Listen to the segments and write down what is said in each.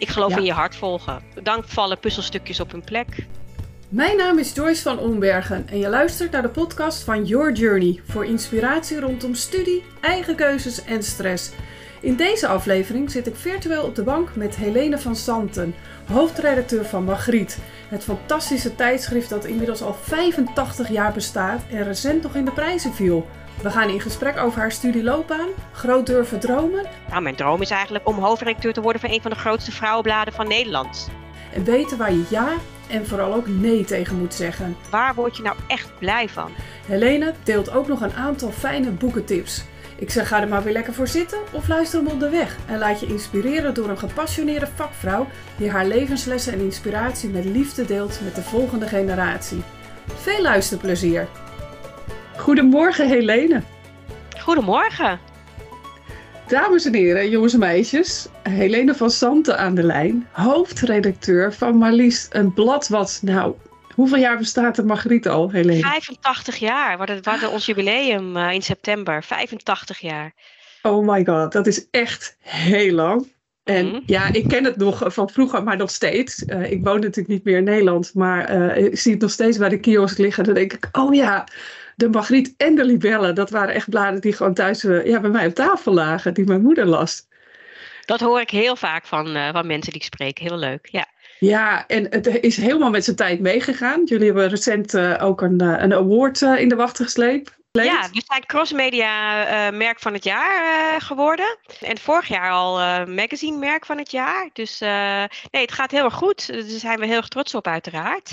Ik geloof Ja. in je hart volgen. Dan vallen puzzelstukjes op hun plek. Mijn naam is Joyce van Ombergen en je luistert naar de podcast van Your Journey voor inspiratie rondom studie, eigen keuzes en stress. In deze aflevering zit ik virtueel op de bank met Helene van Santen, hoofdredacteur van Magriet, het fantastische tijdschrift dat inmiddels al 85 jaar bestaat en recent nog in de prijzen viel. We gaan in gesprek over haar studieloopbaan, groot durven dromen Nou, mijn droom is eigenlijk om hoofdredacteur te worden van een van de grootste vrouwenbladen van Nederland. en weten waar je ja en vooral ook nee tegen moet zeggen. Waar word je nou echt blij van? Helene deelt ook nog een aantal fijne boekentips. Ik zeg ga er maar weer lekker voor zitten of luister hem onderweg en laat je inspireren door een gepassioneerde vakvrouw die haar levenslessen en inspiratie met liefde deelt met de volgende generatie. Veel luisterplezier! Goedemorgen Helene. Goedemorgen. Dames en heren, jongens en meisjes. Helene van Santen aan de lijn, hoofdredacteur van maar liefst een blad wat, nou, hoeveel jaar bestaat de Margriet al, Helene? 85 jaar. We hadden, ons jubileum eh, in september. 85 jaar. Oh my god, dat is echt heel lang. En Mhm. ja, ik ken het nog van vroeger, maar nog steeds. Eh, ik woon natuurlijk niet meer in Nederland, maar eh, ik zie het nog steeds bij de kiosk liggen. Dan denk ik, oh ja, de Magriet en de Libelle, dat waren echt bladen die gewoon thuis eh, ja, bij mij op tafel lagen, die mijn moeder las. Dat hoor ik heel vaak van, eh, van mensen die ik spreek. Heel leuk. Ja. Ja, en het is helemaal met zijn tijd meegegaan. Jullie hebben recent eh, ook een, een award in de wacht gesleept. Ja, we zijn crossmedia eh, merk van het jaar geworden. En vorig jaar al magazine merk van het jaar. Dus nee, het gaat heel erg goed. Daar zijn we heel erg trots op uiteraard.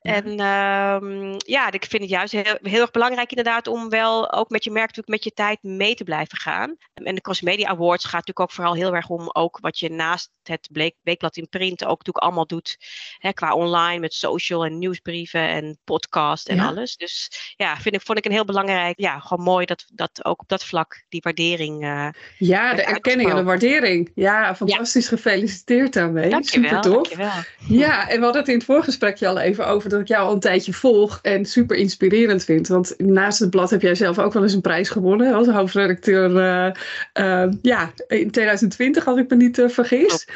En ehm, ja, ik vind het juist heel, heel erg belangrijk inderdaad om wel ook met je merk natuurlijk met je tijd mee te blijven gaan. En de Cross Media Awards gaat natuurlijk ook vooral heel erg om ook wat je naast het bleek- weekblad in print ook natuurlijk allemaal doet. Hè, qua online met social en nieuwsbrieven en podcast en Ja. alles. Dus ja, vind ik, vond ik een heel belangrijk, ja, gewoon mooi dat, dat ook op dat vlak die waardering. eh Ja, de erkenning en de waardering. Ja, fantastisch gefeliciteerd daarmee. dankjewel, Super tof. dankjewel. Ja, en we hadden het in het voorgesprekje al even over dat ik jou al een tijdje volg en super inspirerend vind. Want naast het blad heb jij zelf ook wel eens een prijs gewonnen als hoofdredacteur. eh, eh, ja, in 2020 had ik me niet eh, vergis.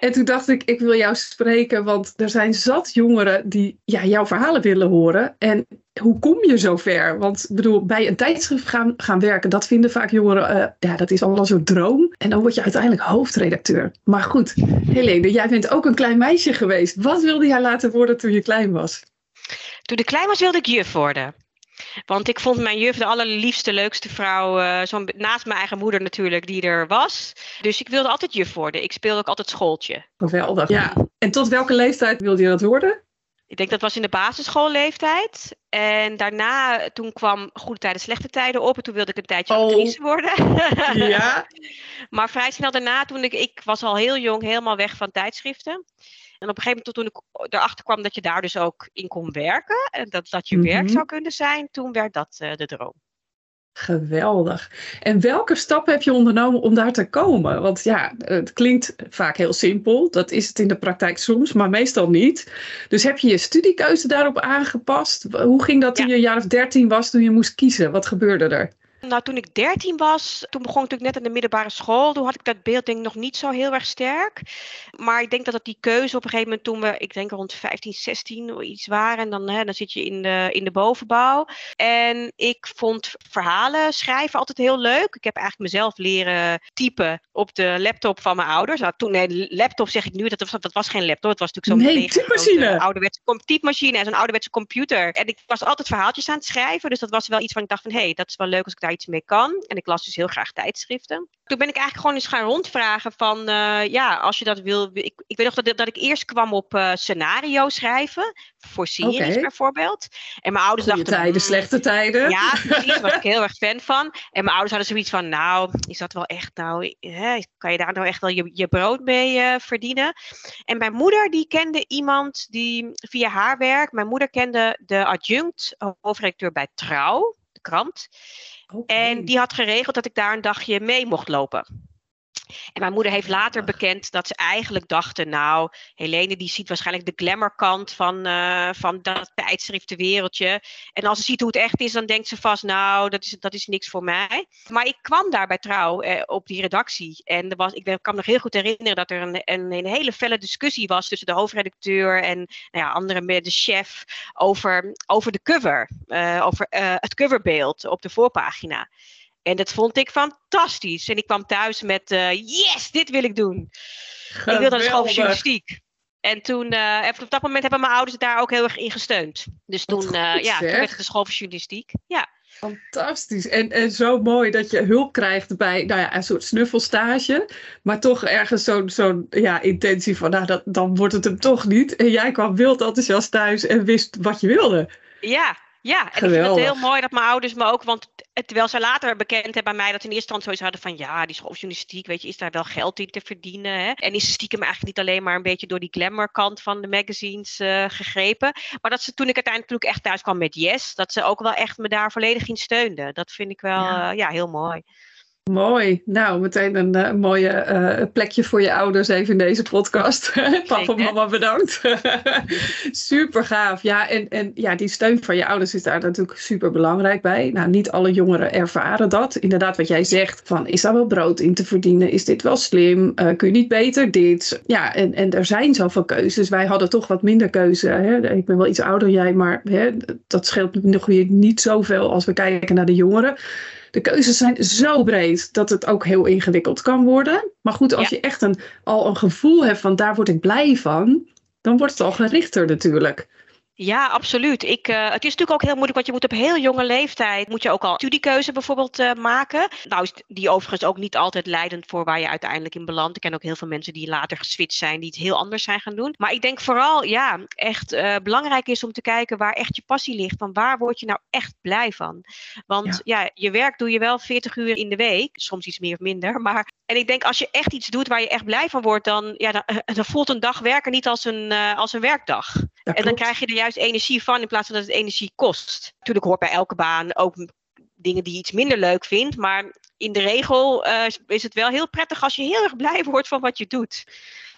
En toen dacht ik, ik wil jou spreken, want er zijn zat jongeren die ja, jouw verhalen willen horen. En hoe kom je zo ver? Want ik bedoel, bij een tijdschrift gaan, gaan werken, dat vinden vaak jongeren, eh, ja, dat is allemaal zo'n droom. En dan word je uiteindelijk hoofdredacteur. Maar goed, Helene, jij bent ook een klein meisje geweest. Wat wilde jij laten worden toen je klein was? Toen ik klein was wilde ik juf worden. Want ik vond mijn juf de allerliefste, leukste vrouw. eh, zo'n, naast mijn eigen moeder natuurlijk, die er was. Dus ik wilde altijd juf worden. Ik speelde ook altijd schooltje. Geweldig. Ja. En tot welke leeftijd wilde je dat worden? Ik denk dat was in de basisschoolleeftijd. En daarna, toen kwam goede tijden, slechte tijden op. En toen wilde ik een tijdje Oh. actrice worden. Ja. Maar vrij snel daarna, toen ik, ik was al heel jong, helemaal weg van tijdschriften. En op een gegeven moment, toen ik erachter kwam dat je daar dus ook in kon werken. En dat dat je werk Mhm. zou kunnen zijn. Toen werd dat eh, de droom. Geweldig. En welke stappen heb je ondernomen om daar te komen? Want ja, het klinkt vaak heel simpel. Dat is het in de praktijk soms, maar meestal niet. Dus heb je je studiekeuze daarop aangepast? Hoe ging dat toen je een jaar of dertien was, toen je moest kiezen? Wat gebeurde er? Nou, toen ik 13 was, toen begon ik natuurlijk net aan de middelbare school. Toen had ik dat beeld denk ik nog niet zo heel erg sterk. Maar ik denk dat het die keuze op een gegeven moment toen we, ik denk rond 15, 16 of iets waren. En dan, hè, dan zit je in de, in de bovenbouw. En ik vond verhalen schrijven altijd heel leuk. Ik heb eigenlijk mezelf leren typen op de laptop van mijn ouders. Nou, toen, nee, laptop zeg ik nu, dat was, dat was geen laptop. Het was natuurlijk zo'n Nee, typemachine. ouderwetse typemachine en zo'n ouderwetse computer. En ik was altijd verhaaltjes aan het schrijven. Dus dat was wel iets van ik dacht van, hé, hey, dat is wel leuk als ik daar iets mee kan. En ik las dus heel graag tijdschriften. Toen ben ik eigenlijk gewoon eens gaan rondvragen van, eh, ja, als je dat wil. Ik, ik weet nog dat, dat ik eerst kwam op eh, scenario schrijven. Voor series bijvoorbeeld. En mijn ouders dachten... tijden, "Hmm, slechte tijden. ja, precies. Daar was ik heel erg fan van. En mijn ouders hadden zoiets van, nou, is dat wel echt, nou, hè, kan je daar nou echt wel je, je brood mee eh, verdienen? En mijn moeder, die kende iemand die via haar werk, mijn moeder kende de adjunct hoofdredacteur bij Trouw, krant. En die had geregeld dat ik daar een dagje mee mocht lopen. En mijn moeder heeft later bekend dat ze eigenlijk dachten, nou, Helene die ziet waarschijnlijk de glamourkant van, uh, van dat tijdschrift De Wereldje. En als ze ziet hoe het echt is, dan denkt ze vast, nou, dat is, dat is niks voor mij. Maar ik kwam daar bij Trouw eh, op die redactie. En er was, ik kan me nog heel goed herinneren dat er een, een, een hele felle discussie was tussen de hoofdredacteur en nou ja, andere, de chef, over, over de cover. Uh, over het coverbeeld op de voorpagina. En dat vond ik fantastisch. En ik kwam thuis met, uh, yes, dit wil ik doen. Geweldig. Ik wilde naar de school van journalistiek. En toen, uh, op dat moment hebben mijn ouders daar ook heel erg in gesteund. Dus toen, goed, uh, ja, toen werd het de school van journalistiek. Ja. Fantastisch. En, en zo mooi dat je hulp krijgt bij nou ja, een soort snuffelstage. Maar toch ergens zo'n zo'n ja, intentie van, nou, dat, dan wordt het hem toch niet. En jij kwam wild enthousiast thuis en wist wat je wilde. Ja, ja, en Geweldig. ik vind het heel mooi dat mijn ouders me ook, want terwijl ze later bekend hebben bij mij dat ze in eerste instantie zoiets hadden van ja, die schooljournalistiek, weet je, is daar wel geld in te verdienen. Hè? En is stiekem eigenlijk niet alleen maar een beetje door die glamour kant van de magazines uh, gegrepen. Maar dat ze toen ik uiteindelijk echt thuis kwam met Yes, dat ze ook wel echt me daar volledig in steunden. Dat vind ik wel ja, uh, ja heel mooi. Mooi. Nou, meteen een uh, mooie uh, plekje voor je ouders even in deze podcast. Papa en mama bedankt. super gaaf. Ja, en, en ja, die steun van je ouders is daar natuurlijk super belangrijk bij. Nou, niet alle jongeren ervaren dat. Inderdaad, wat jij zegt, van is daar wel brood in te verdienen? Is dit wel slim? Uh, kun je niet beter dit? Ja, en, en er zijn zoveel keuzes. Wij hadden toch wat minder keuze. Hè? Ik ben wel iets ouder jij, maar hè, dat scheelt nog weer niet zoveel als we kijken naar de jongeren de keuzes zijn zo breed dat het ook heel ingewikkeld kan worden. Maar goed, als je echt een, al een gevoel hebt van daar word ik blij van, dan wordt het al gerichter natuurlijk. Ja, absoluut. Ik, uh, het is natuurlijk ook heel moeilijk, want je moet op heel jonge leeftijd moet je ook al studiekeuze bijvoorbeeld uh, maken. Nou is die overigens ook niet altijd leidend voor waar je uiteindelijk in belandt. Ik ken ook heel veel mensen die later geswitcht zijn, die het heel anders zijn gaan doen. Maar ik denk vooral, ja, echt uh, belangrijk is om te kijken waar echt je passie ligt. Van waar word je nou echt blij van? Want ja. ja, je werk doe je wel 40 uur in de week, soms iets meer of minder. Maar en ik denk als je echt iets doet waar je echt blij van wordt, dan, ja, dan, dan voelt een dag werken niet als een, als een werkdag. en dan krijg je er juist energie van in plaats van dat het energie kost. Natuurlijk hoort bij elke baan ook dingen die je iets minder leuk vindt. Maar in de regel uh, is het wel heel prettig als je heel erg blij wordt van wat je doet.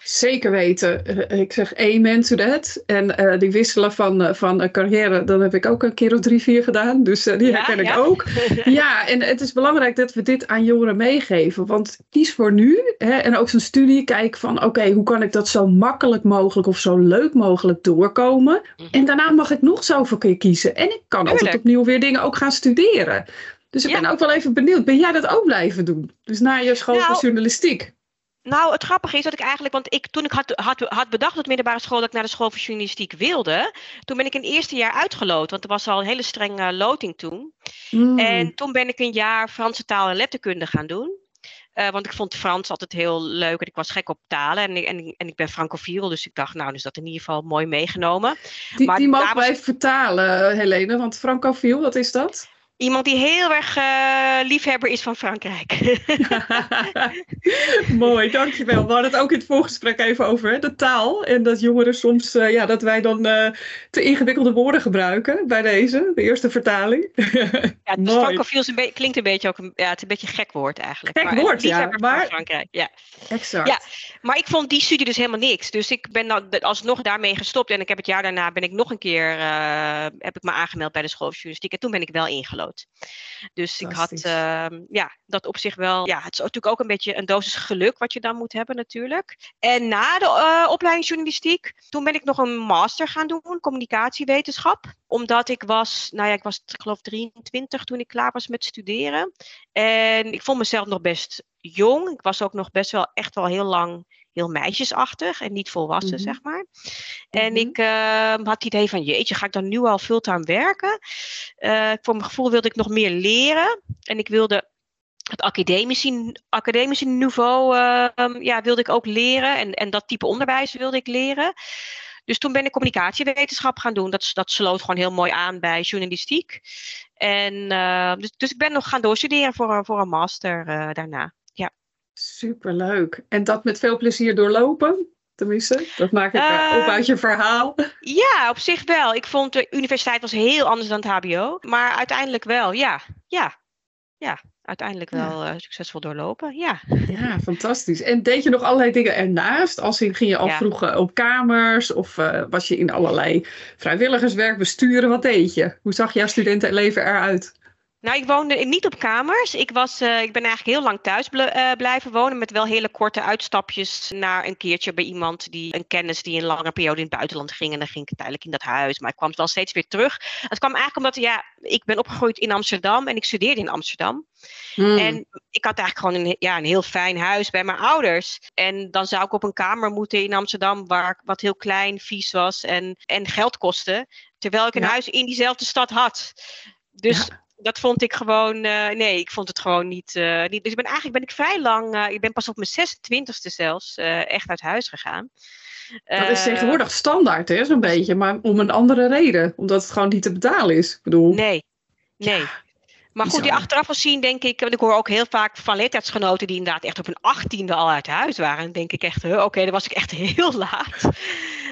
Zeker weten. Eh, ik zeg amen to that. En uh, die wisselen van, uh, van carrière, dat heb ik ook een keer of drie, vier gedaan. Dus die ja, herken ik ook. ja, en het is belangrijk dat we dit aan jongeren meegeven. Want kies voor nu. Hè, en ook zo'n studie, kijk van oké, hoe kan ik dat zo makkelijk mogelijk of zo leuk mogelijk doorkomen. Mhm. En daarna mag ik nog zoveel keer kiezen. En ik kan Tuurlijk. altijd opnieuw weer dingen ook gaan studeren. Dus ik ben ook wel even benieuwd, ben jij dat ook blijven doen? Dus na je school nou, van journalistiek? Nou, het grappige is dat ik eigenlijk, want ik, toen ik had, had, had bedacht op middelbare school dat ik naar de school voor journalistiek wilde, toen ben ik een eerste jaar uitgeloot, want er was al een hele strenge loting toen. Mm. En toen ben ik een jaar Franse taal en letterkunde gaan doen. Uh, want ik vond Frans altijd heel leuk en ik was gek op talen. En, en, en ik ben francofiel, dus ik dacht, nou, dus dat in ieder geval mooi meegenomen. Die, maar die mogen wij vertalen, Helene, want francofiel, wat is dat? Iemand die heel erg uh, liefhebber is van Frankrijk. Mooi, dankjewel. We hadden het ook in het voorgesprek even over de taal. En dat jongeren soms, uh, ja, dat wij dan uh, te ingewikkelde woorden gebruiken bij deze, de eerste vertaling. ja, dus een klinkt een beetje ook een, ja, het is een beetje een gek woord eigenlijk. Gek maar, woord, ja. Maar... Frankrijk, ja. Exact. Ja, maar ik vond die studie dus helemaal niks. Dus ik ben dan alsnog daarmee gestopt. En ik heb het jaar daarna ben ik nog een keer, heb ik me aangemeld bij de school van journalistiek. En toen ben ik wel ingelood. Dus ik had uh, ja, dat op zich wel. Ja, het is natuurlijk ook een beetje een dosis geluk wat je dan moet hebben, natuurlijk. En na de uh, opleiding journalistiek, toen ben ik nog een master gaan doen, communicatiewetenschap. Omdat ik was, nou ja, ik was ik geloof 23 toen ik klaar was met studeren. En ik vond mezelf nog best jong. Ik was ook nog best wel echt wel heel lang heel meisjesachtig en niet volwassen, mm -hmm. zeg maar. En mm -hmm. ik uh, had het idee van, jeetje, ga ik dan nu al fulltime werken? Uh, voor mijn gevoel wilde ik nog meer leren. En ik wilde het academische, academische niveau uh, ja, wilde ik ook leren. En, en dat type onderwijs wilde ik leren. Dus toen ben ik communicatiewetenschap gaan doen. Dat, dat sloot gewoon heel mooi aan bij journalistiek. En, uh, dus, dus ik ben nog gaan doorstuderen voor, voor een master uh, daarna. Superleuk. En dat met veel plezier doorlopen? Tenminste, dat maak ik uh, op uit je verhaal. Ja, op zich wel. Ik vond de universiteit was heel anders dan het HBO. Maar uiteindelijk wel, ja. Ja, ja, uiteindelijk wel uh, succesvol doorlopen. Ja. ja, fantastisch. En deed je nog allerlei dingen ernaast? Als in, ging je al ja. vroeg op kamers of uh, was je in allerlei vrijwilligerswerk besturen? Wat deed je? Hoe zag jouw studentenleven eruit? Nou, ik woonde niet op kamers. Ik, was, uh, ik ben eigenlijk heel lang thuis bl uh, blijven wonen. Met wel hele korte uitstapjes naar een keertje bij iemand die een kennis die een lange periode in het buitenland ging. En dan ging ik tijdelijk in dat huis. Maar ik kwam wel steeds weer terug. Het kwam eigenlijk omdat ja, ik ben opgegroeid in Amsterdam en ik studeerde in Amsterdam. Hmm. En ik had eigenlijk gewoon een, ja, een heel fijn huis bij mijn ouders. En dan zou ik op een kamer moeten in Amsterdam, waar wat heel klein, vies was en, en geld kostte. Terwijl ik een ja. huis in diezelfde stad had. Dus. Ja dat vond ik gewoon, uh, nee, ik vond het gewoon niet. Uh, niet dus ik ben eigenlijk ben ik vrij lang, uh, ik ben pas op mijn 26e zelfs echt uit huis gegaan. Dat is tegenwoordig standaard, hè, zo'n beetje, maar om een andere reden, omdat het gewoon niet te betalen is. Ik bedoel. Nee, nee. Ja. Maar goed, die achteraf gezien denk ik, want ik hoor ook heel vaak van leeftijdsgenoten die inderdaad echt op hun achttiende al uit huis waren. Dan denk ik echt, oké, okay, dan was ik echt heel laat.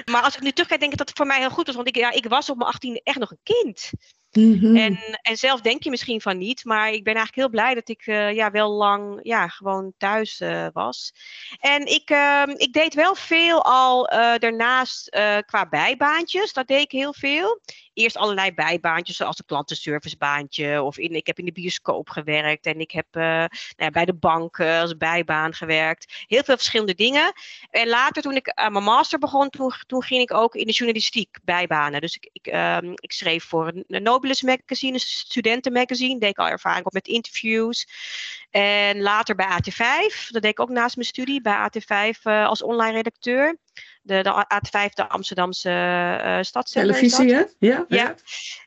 Maar als ik nu terugkijk, denk ik dat het voor mij heel goed was. Want ik, ja, ik was op mijn achttiende echt nog een kind. Mm-hmm. en, en zelf denk je misschien van niet, maar ik ben eigenlijk heel blij dat ik uh, ja, wel lang ja, gewoon thuis uh, was. En ik, uh, ik deed wel veel al eh, daarnaast qua bijbaantjes. Dat deed ik heel veel eerst allerlei bijbaantjes, zoals een klantenservicebaantje. Of in, ik heb in de bioscoop gewerkt. En ik heb uh, nou ja, bij de bank als bijbaan gewerkt. Heel veel verschillende dingen. En later, toen ik aan mijn master begon, toen, toen ging ik ook in de journalistiek bijbanen. Dus ik, ik, um, ik schreef voor een Nobelus magazine, een studentenmagazine. Deed ik al ervaring op met interviews. En later bij AT5. Dat deed ik ook naast mijn studie bij AT5 uh, als online redacteur de, de A5, de Amsterdamse uh. Televisie, hè? Ja, ja.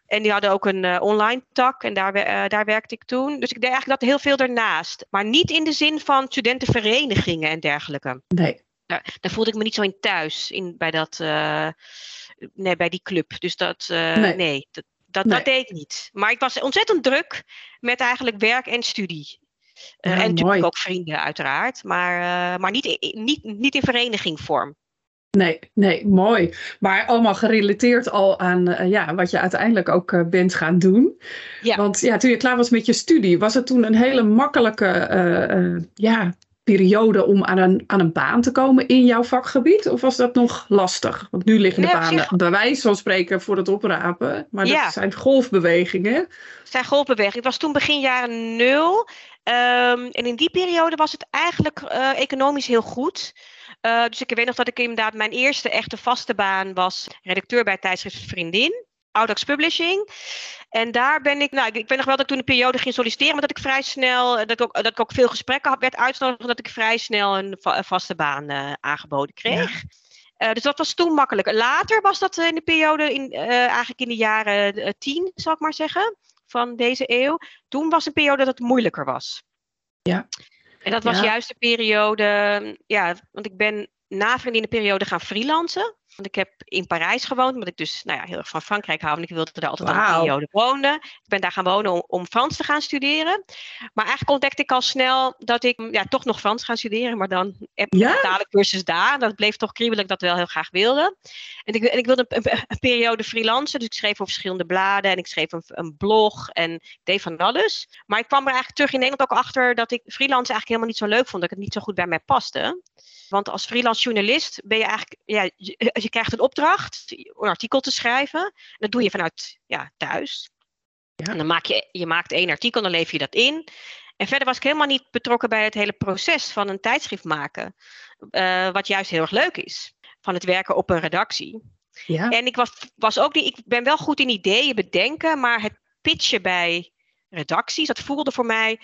En die hadden ook een uh, online tak en daar, uh, daar werkte ik toen. Dus ik deed eigenlijk dat heel veel daarnaast. Maar niet in de zin van studentenverenigingen en dergelijke. Nee. Daar, daar voelde ik me niet zo in thuis, in, bij, dat, nee, bij die club. Dus dat, nee, nee, dat, dat, nee. dat, deed ik niet. Maar ik was ontzettend druk met eigenlijk werk en studie. Ja, en natuurlijk ook vrienden, uiteraard. Maar, maar niet, niet, niet in verenigingvorm. Nee, nee, mooi. Maar allemaal gerelateerd al aan uh, ja, wat je uiteindelijk ook uh, bent gaan doen. Ja. Want ja, toen je klaar was met je studie, was het toen een hele makkelijke uh, ja, periode om aan een, aan een baan te komen in jouw vakgebied? Of was dat nog lastig? Want nu liggen de nee, banen zich... bij wijze van spreken voor het oprapen. Maar dat ja. zijn golfbewegingen. Het zijn golfbewegingen. Het was toen begin jaren nul. Um, en in die periode was het eigenlijk economisch heel goed. Uh, dus ik weet nog dat ik inderdaad mijn eerste echte vaste baan was redacteur bij tijdschrift Vriendin. Audax Publishing. En daar ben ik, nou, ik, ik weet nog wel dat ik toen een periode ging solliciteren, maar dat ik vrij snel, dat ik ook, dat ik ook veel gesprekken had, werd uitgenodigd, dat ik vrij snel een, va een vaste baan uh, aangeboden kreeg. Ja. Uh, dus dat was toen makkelijk. Later was dat in de periode, in, eigenlijk in de jaren tien, zal ik maar zeggen, van deze eeuw. Toen was een periode dat het moeilijker was. Ja. En dat was ja. juist de periode, ja, want ik ben na periode gaan freelancen. Want ik heb in Parijs gewoond, omdat ik dus nou ja, heel erg van Frankrijk hou. En ik wilde daar altijd wow. een periode wonen. Ik ben daar gaan wonen om, om, Frans te gaan studeren. Maar eigenlijk ontdekte ik al snel dat ik ja, toch nog Frans ga studeren. Maar dan heb ik ja? dadelijk cursus daar. Dat bleef toch kriebelen dat ik dat wel heel graag wilde. En ik, en ik wilde een, een, een, periode freelancen. Dus ik schreef voor verschillende bladen. En ik schreef een, een blog. En ik deed van alles. Maar ik kwam er eigenlijk terug in Nederland ook achter dat ik freelance eigenlijk helemaal niet zo leuk vond. Dat het niet zo goed bij mij paste. Want als freelance journalist ben je eigenlijk, ja, je, krijgt een opdracht een artikel te schrijven. Dat doe je vanuit ja, thuis. Ja. En dan maak je, je maakt één artikel, dan lever je dat in. En verder was ik helemaal niet betrokken bij het hele proces van een tijdschrift maken. Uh, wat juist heel erg leuk is. Van het werken op een redactie. Ja. En ik was, was ook die, ik ben wel goed in ideeën bedenken, maar het pitchen bij redacties, dat voelde voor mij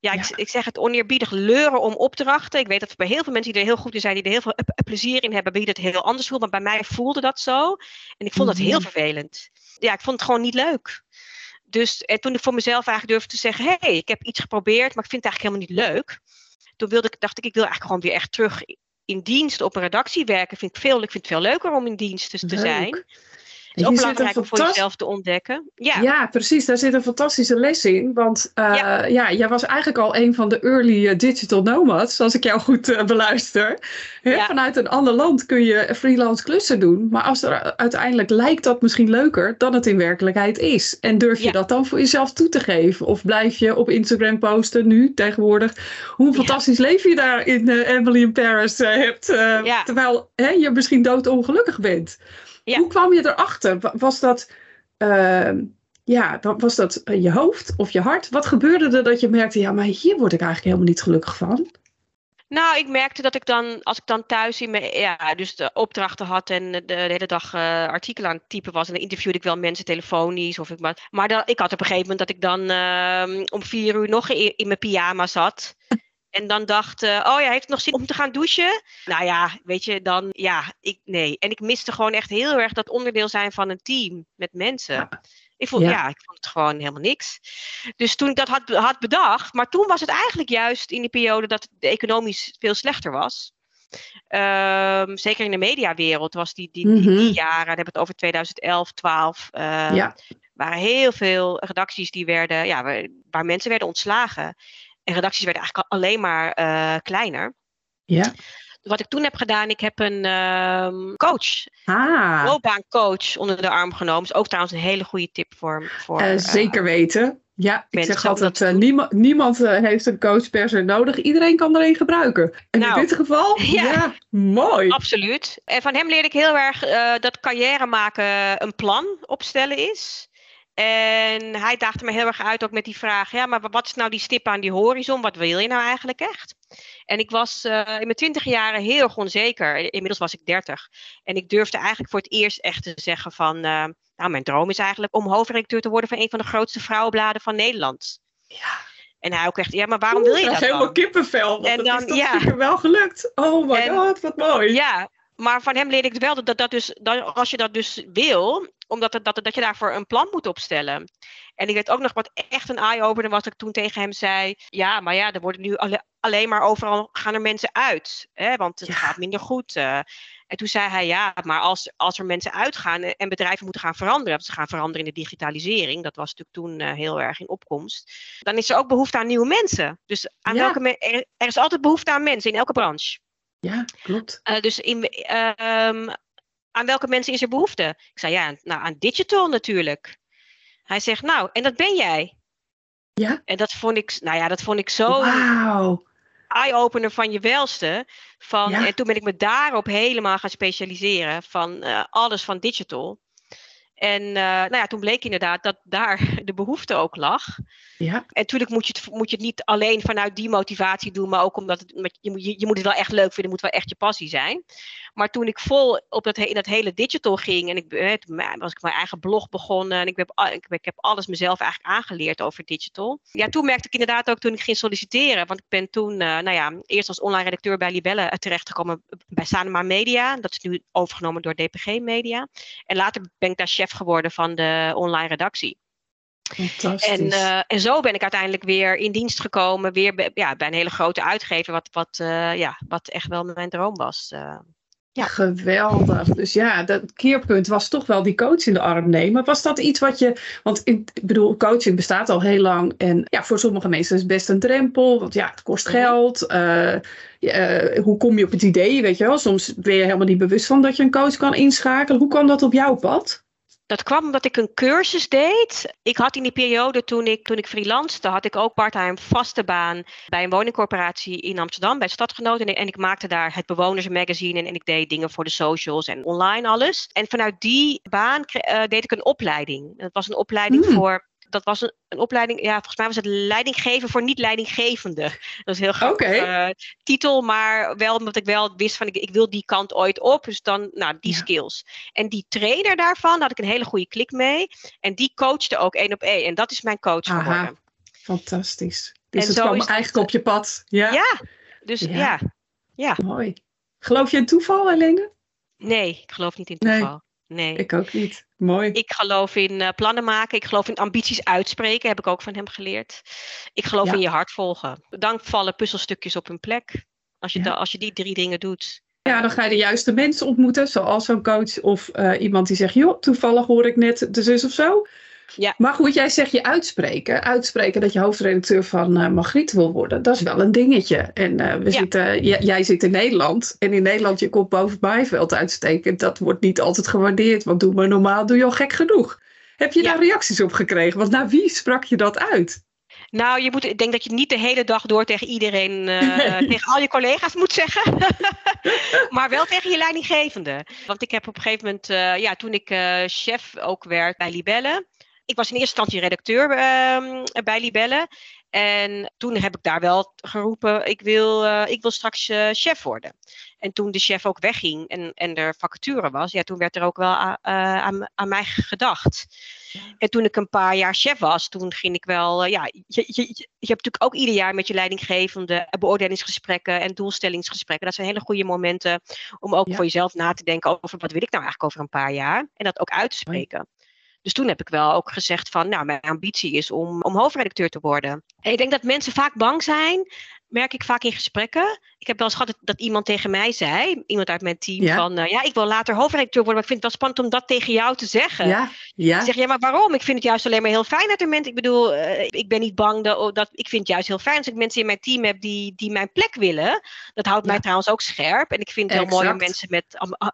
ja, ik, ik, zeg het oneerbiedig leuren om opdrachten. Ik weet dat bij heel veel mensen die er heel goed in zijn, die er heel veel plezier in hebben, bij wie dat heel anders voelt. Maar bij mij voelde dat zo. En ik vond dat heel mhm. vervelend. Ja, ik vond het gewoon niet leuk. Dus en toen ik voor mezelf eigenlijk durfde te zeggen: hé, hey, ik heb iets geprobeerd, maar ik vind het eigenlijk helemaal niet leuk. Toen wilde ik, dacht ik, ik wil eigenlijk gewoon weer echt terug in dienst op een redactie werken. Vind ik, veel, ik vind het veel leuker om in dienst te, te zijn. Het is ook belangrijk om voor jezelf te ontdekken. Ja. ja, precies. Daar zit een fantastische les in. Want uh, ja. ja. jij was eigenlijk al een van de early eh, digital nomads, als ik jou goed uh, beluister. Ja. Vanuit een ander land kun je freelance klussen doen. Maar als er uiteindelijk lijkt dat misschien leuker dan het in werkelijkheid is. En durf je dat dan voor jezelf toe te geven? Of blijf je op Instagram posten nu tegenwoordig? Hoe fantastisch leven je daar in Emily in Paris hebt. Terwijl hè, je misschien doodongelukkig bent. Hoe kwam je erachter? Was dat, uh, ja, was dat eh, je hoofd of je hart? Wat gebeurde er dat je merkte, ja, maar hier word ik eigenlijk helemaal niet gelukkig van? Nou, ik merkte dat ik dan, als ik dan thuis in mijn, ja, dus de opdrachten had en de, de hele dag uh, artikelen aan het typen was, en dan interviewde ik wel mensen telefonisch. Of ik, maar maar dan, ik had op een gegeven moment dat ik dan uh, om vier uur nog in, in mijn pyjama zat. En dan dacht, uh, oh ja, heeft het nog zin om te gaan douchen? Nou ja, weet je, dan ja, ik, nee. En ik miste gewoon echt heel erg dat onderdeel zijn van een team met mensen. Ik vond, ja. ik vond het gewoon helemaal niks. Dus toen ik dat had, had bedacht, maar toen was het eigenlijk juist in die periode dat het economisch veel slechter was. Um, zeker in de mediawereld was die, die, die, die mhm. jaren, hebben we het over 2011, 12. Uh, ja. waren heel veel redacties die werden, ja, waar, waar mensen werden ontslagen. En redacties werden eigenlijk alleen maar uh, kleiner. Ja. Wat ik toen heb gedaan, ik heb een uh, coach, ah. loopbaancoach onder de arm genomen. Is ook trouwens een hele goede tip voor. voor uh, zeker weten. Ja, ik zeg altijd, uh, niemand, niemand uh, heeft een coach per se nodig. Iedereen kan er een gebruiken. En nou, in dit geval, ja, ja, mooi. Absoluut. En van hem leerde ik heel erg uh, dat carrière maken een plan opstellen is. En hij daagde me heel erg uit ook met die vraag: ja, maar wat is nou die stip aan die horizon? Wat wil je nou eigenlijk echt? En ik was uh, in mijn twintig jaren heel erg onzeker. Inmiddels was ik dertig. En ik durfde eigenlijk voor het eerst echt te zeggen: van, uh, nou, mijn droom is eigenlijk om hoofdredacteur te worden van een van de grootste vrouwenbladen van Nederland. Ja. En hij ook echt, ja, maar waarom wil je dat? Dat is helemaal kippenvel. en dan, is ja. wel gelukt. Oh my god, wat mooi. Ja, maar van hem leerde ik wel dat, dat, dus, dat als je dat dus wil, omdat het, dat, dat je daarvoor een plan moet opstellen. En ik weet ook nog wat echt een eye-opener was, dat ik toen tegen hem zei: Ja, maar ja, er worden nu alleen maar overal gaan er mensen uit. Hè, want het gaat minder goed. Uh. En toen zei hij: Ja, maar als, als er mensen uitgaan en bedrijven moeten gaan veranderen, ze gaan veranderen in de digitalisering, dat was natuurlijk toen uh, heel erg in opkomst, dan is er ook behoefte aan nieuwe mensen. Dus aan ja. welke er, er is altijd behoefte aan mensen in elke branche. Ja, klopt. Uh, dus in, um, aan welke mensen is er behoefte? Ik zei, ja, nou, aan digital natuurlijk. Hij zegt, nou, en dat ben jij. Ja. En dat vond ik, nou ja, dat vond ik zo wow. eye-opener van je welste. Van, En toen ben ik me daarop helemaal gaan specialiseren. Van uh, alles van digital. En uh, nou ja, toen bleek inderdaad dat daar de behoefte ook lag. Ja. En natuurlijk moet je, het, moet je het niet alleen vanuit die motivatie doen, maar ook omdat het, je, je, je moet het wel echt leuk vinden, het moet wel echt je passie zijn. Maar toen ik vol op dat, in dat hele digital ging en ik, was ik mijn eigen blog begonnen en ik heb, ik, ik heb alles mezelf eigenlijk aangeleerd over digital. Ja, toen merkte ik inderdaad ook toen ik ging solliciteren, want ik ben toen, uh, nou ja, eerst als online redacteur bij Libelle terechtgekomen bij Sanema Media. Dat is nu overgenomen door DPG Media. En later ben ik daar chef geworden van de online redactie. En, uh, en zo ben ik uiteindelijk weer in dienst gekomen, weer bij, ja, bij een hele grote uitgever, wat, wat, uh, ja, wat echt wel mijn droom was. Uh. Ja. Geweldig. Dus ja, dat keerpunt was toch wel die coach in de arm nemen. Was dat iets wat je. Want ik bedoel, coaching bestaat al heel lang. En ja, voor sommige mensen is het best een drempel. Want ja, het kost geld. Uh, uh, hoe kom je op het idee? Weet je wel, soms ben je helemaal niet bewust van dat je een coach kan inschakelen. Hoe kwam dat op jouw pad? Dat kwam omdat ik een cursus deed. Ik had in die periode toen ik, toen ik freelancete, had ik ook parttime vaste baan bij een woningcorporatie in Amsterdam, bij Stadgenoten. En, ik maakte daar het bewonersmagazine en, en ik deed dingen voor de socials en online alles. En vanuit die baan uh, deed ik een opleiding. Dat was een opleiding hmm. voor dat was een, een, opleiding, ja, volgens mij was het leidinggeven voor niet-leidinggevende. Dat is heel okay. uh, titel, maar wel omdat ik wel wist van ik, ik wil die kant ooit op. Dus dan, nou, die ja. skills. En die trainer daarvan, had ik een hele goede klik mee. En die coachte ook één op één. En dat is mijn coach Aha. geworden. Fantastisch. Dus en het kwam eigenlijk op je pad. Ja, ja dus ja. ja. ja. Mooi. Geloof je in toeval, Helene? Nee, ik geloof niet in toeval. Nee. Nee. Ik ook niet. Mooi. Ik geloof in uh, plannen maken. Ik geloof in ambities uitspreken. Heb ik ook van hem geleerd. Ik geloof ja. in je hart volgen. Dan vallen puzzelstukjes op hun plek. Als je, ja. da, als je die drie dingen doet. Ja, dan ga je de juiste mensen ontmoeten, zoals zo'n coach of eh, iemand die zegt, joh, toevallig hoor ik net de zus of zo. Ja. Maar goed, jij zegt je uitspreken. Uitspreken dat je hoofdredacteur van uh, Margriet wil worden. Dat is wel een dingetje. En uh, we zitten, jij zit in Nederland. En in Nederland je komt boven Bijveld uitsteken. Dat wordt niet altijd gewaardeerd. Want doe maar normaal, doe je al gek genoeg. Heb je daar reacties op gekregen? Want naar wie sprak je dat uit? Nou, je moet, ik denk dat je niet de hele dag door tegen iedereen, uh, tegen al je collega's moet zeggen. maar wel tegen je leidinggevende. Want ik heb op een gegeven moment, uh, ja, toen ik uh, chef ook werd bij Libelle. Ik was in eerste instantie redacteur ehm, bij Libelle. En toen heb ik daar wel geroepen, ik wil, ik wil straks chef worden. En toen de chef ook wegging en, en er vacature was, ja, toen werd er ook wel aan, aan mij gedacht. En toen ik een paar jaar chef was, toen ging ik wel, ja, je, je, je hebt natuurlijk ook ieder jaar met je leidinggevende beoordelingsgesprekken en doelstellingsgesprekken. Dat zijn hele goede momenten om ook ja. voor jezelf na te denken over wat wil ik nou eigenlijk over een paar jaar. En dat ook uit te spreken. Dus toen heb ik wel ook gezegd van, nou, mijn ambitie is om, om hoofdredacteur te worden. En ik denk dat mensen vaak bang zijn, merk ik vaak in gesprekken. Ik heb wel eens gehad dat iemand tegen mij zei, iemand uit mijn team, ja. van, uh, ja, ik wil later hoofdredacteur worden, maar ik vind het wel spannend om dat tegen jou te zeggen. Ja, ja. Ik zeg, ja, maar waarom? Ik vind het juist alleen maar heel fijn dat er mensen, ik bedoel, uh, ik ben niet bang dat, dat, ik vind het juist heel fijn als ik mensen in mijn team heb die, die mijn plek willen. Dat houdt ja. mij trouwens ook scherp en ik vind het heel exact. mooi om mensen met